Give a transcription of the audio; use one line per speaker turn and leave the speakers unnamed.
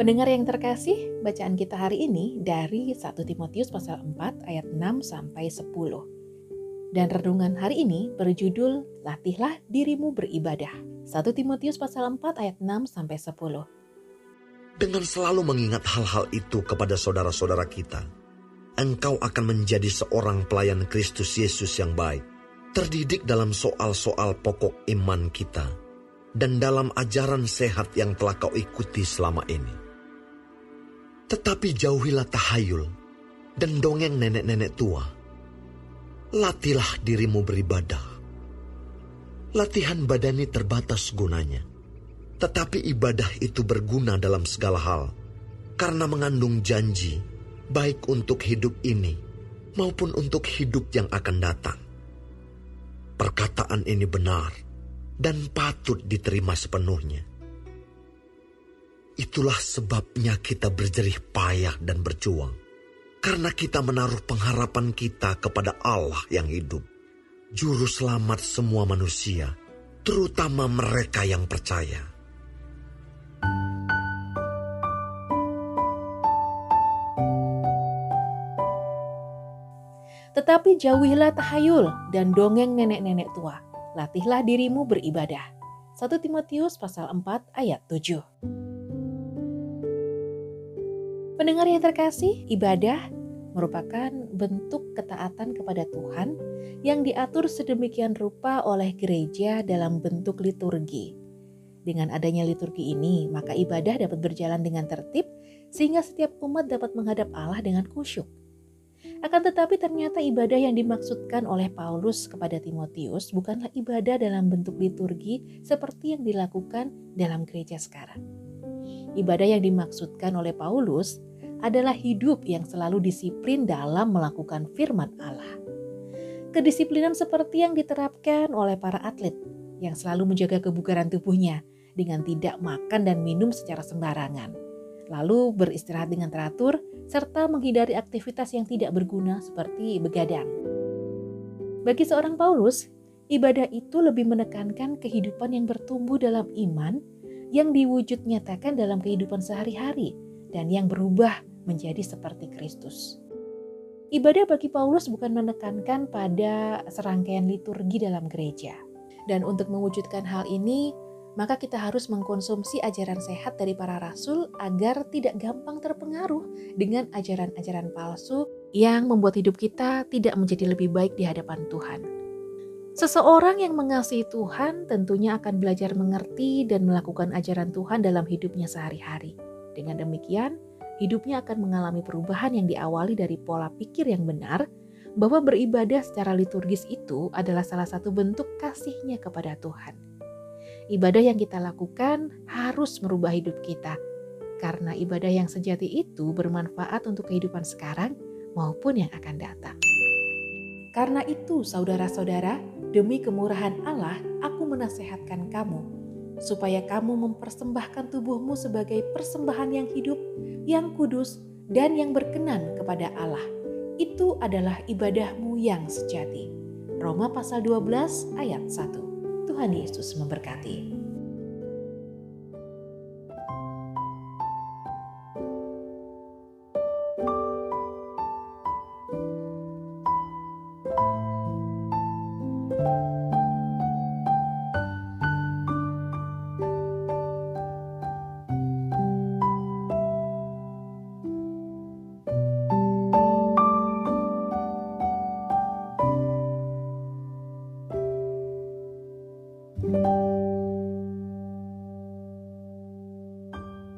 Pendengar yang terkasih, bacaan kita hari ini dari 1 Timotius pasal 4 ayat 6 sampai 10. Dan renungan hari ini berjudul Latihlah dirimu beribadah. 1 Timotius pasal 4 ayat 6 sampai 10.
Dengan selalu mengingat hal-hal itu kepada saudara-saudara kita, engkau akan menjadi seorang pelayan Kristus Yesus yang baik, terdidik dalam soal-soal pokok iman kita, dan dalam ajaran sehat yang telah kau ikuti selama ini. Tetapi jauhilah tahayul dan dongeng nenek-nenek tua. Latilah dirimu beribadah. Latihan badani terbatas gunanya, tetapi ibadah itu berguna dalam segala hal karena mengandung janji baik untuk hidup ini maupun untuk hidup yang akan datang. Perkataan ini benar dan patut diterima sepenuhnya. Itulah sebabnya kita berjerih payah dan berjuang. Karena kita menaruh pengharapan kita kepada Allah yang hidup. Juru selamat semua manusia, terutama mereka yang percaya.
Tetapi jauhilah tahayul dan dongeng nenek-nenek tua. Latihlah dirimu beribadah. 1 Timotius pasal 4 ayat 7. Pendengar yang terkasih, ibadah merupakan bentuk ketaatan kepada Tuhan yang diatur sedemikian rupa oleh gereja dalam bentuk liturgi. Dengan adanya liturgi ini, maka ibadah dapat berjalan dengan tertib sehingga setiap umat dapat menghadap Allah dengan kusyuk. Akan tetapi ternyata ibadah yang dimaksudkan oleh Paulus kepada Timotius bukanlah ibadah dalam bentuk liturgi seperti yang dilakukan dalam gereja sekarang. Ibadah yang dimaksudkan oleh Paulus adalah hidup yang selalu disiplin dalam melakukan firman Allah. Kedisiplinan seperti yang diterapkan oleh para atlet yang selalu menjaga kebugaran tubuhnya dengan tidak makan dan minum secara sembarangan, lalu beristirahat dengan teratur serta menghindari aktivitas yang tidak berguna seperti begadang. Bagi seorang Paulus, ibadah itu lebih menekankan kehidupan yang bertumbuh dalam iman yang diwujud nyatakan dalam kehidupan sehari-hari dan yang berubah menjadi seperti Kristus. Ibadah bagi Paulus bukan menekankan pada serangkaian liturgi dalam gereja. Dan untuk mewujudkan hal ini, maka kita harus mengkonsumsi ajaran sehat dari para rasul agar tidak gampang terpengaruh dengan ajaran-ajaran palsu yang membuat hidup kita tidak menjadi lebih baik di hadapan Tuhan. Seseorang yang mengasihi Tuhan tentunya akan belajar mengerti dan melakukan ajaran Tuhan dalam hidupnya sehari-hari. Dengan demikian, hidupnya akan mengalami perubahan yang diawali dari pola pikir yang benar bahwa beribadah secara liturgis itu adalah salah satu bentuk kasihnya kepada Tuhan ibadah yang kita lakukan harus merubah hidup kita, karena ibadah yang sejati itu bermanfaat untuk kehidupan sekarang maupun yang akan datang. Karena itu, saudara-saudara, demi kemurahan Allah, aku menasehatkan kamu, supaya kamu mempersembahkan tubuhmu sebagai persembahan yang hidup, yang kudus, dan yang berkenan kepada Allah. Itu adalah ibadahmu yang sejati. Roma pasal 12 ayat 1. Tuhan Yesus memberkati.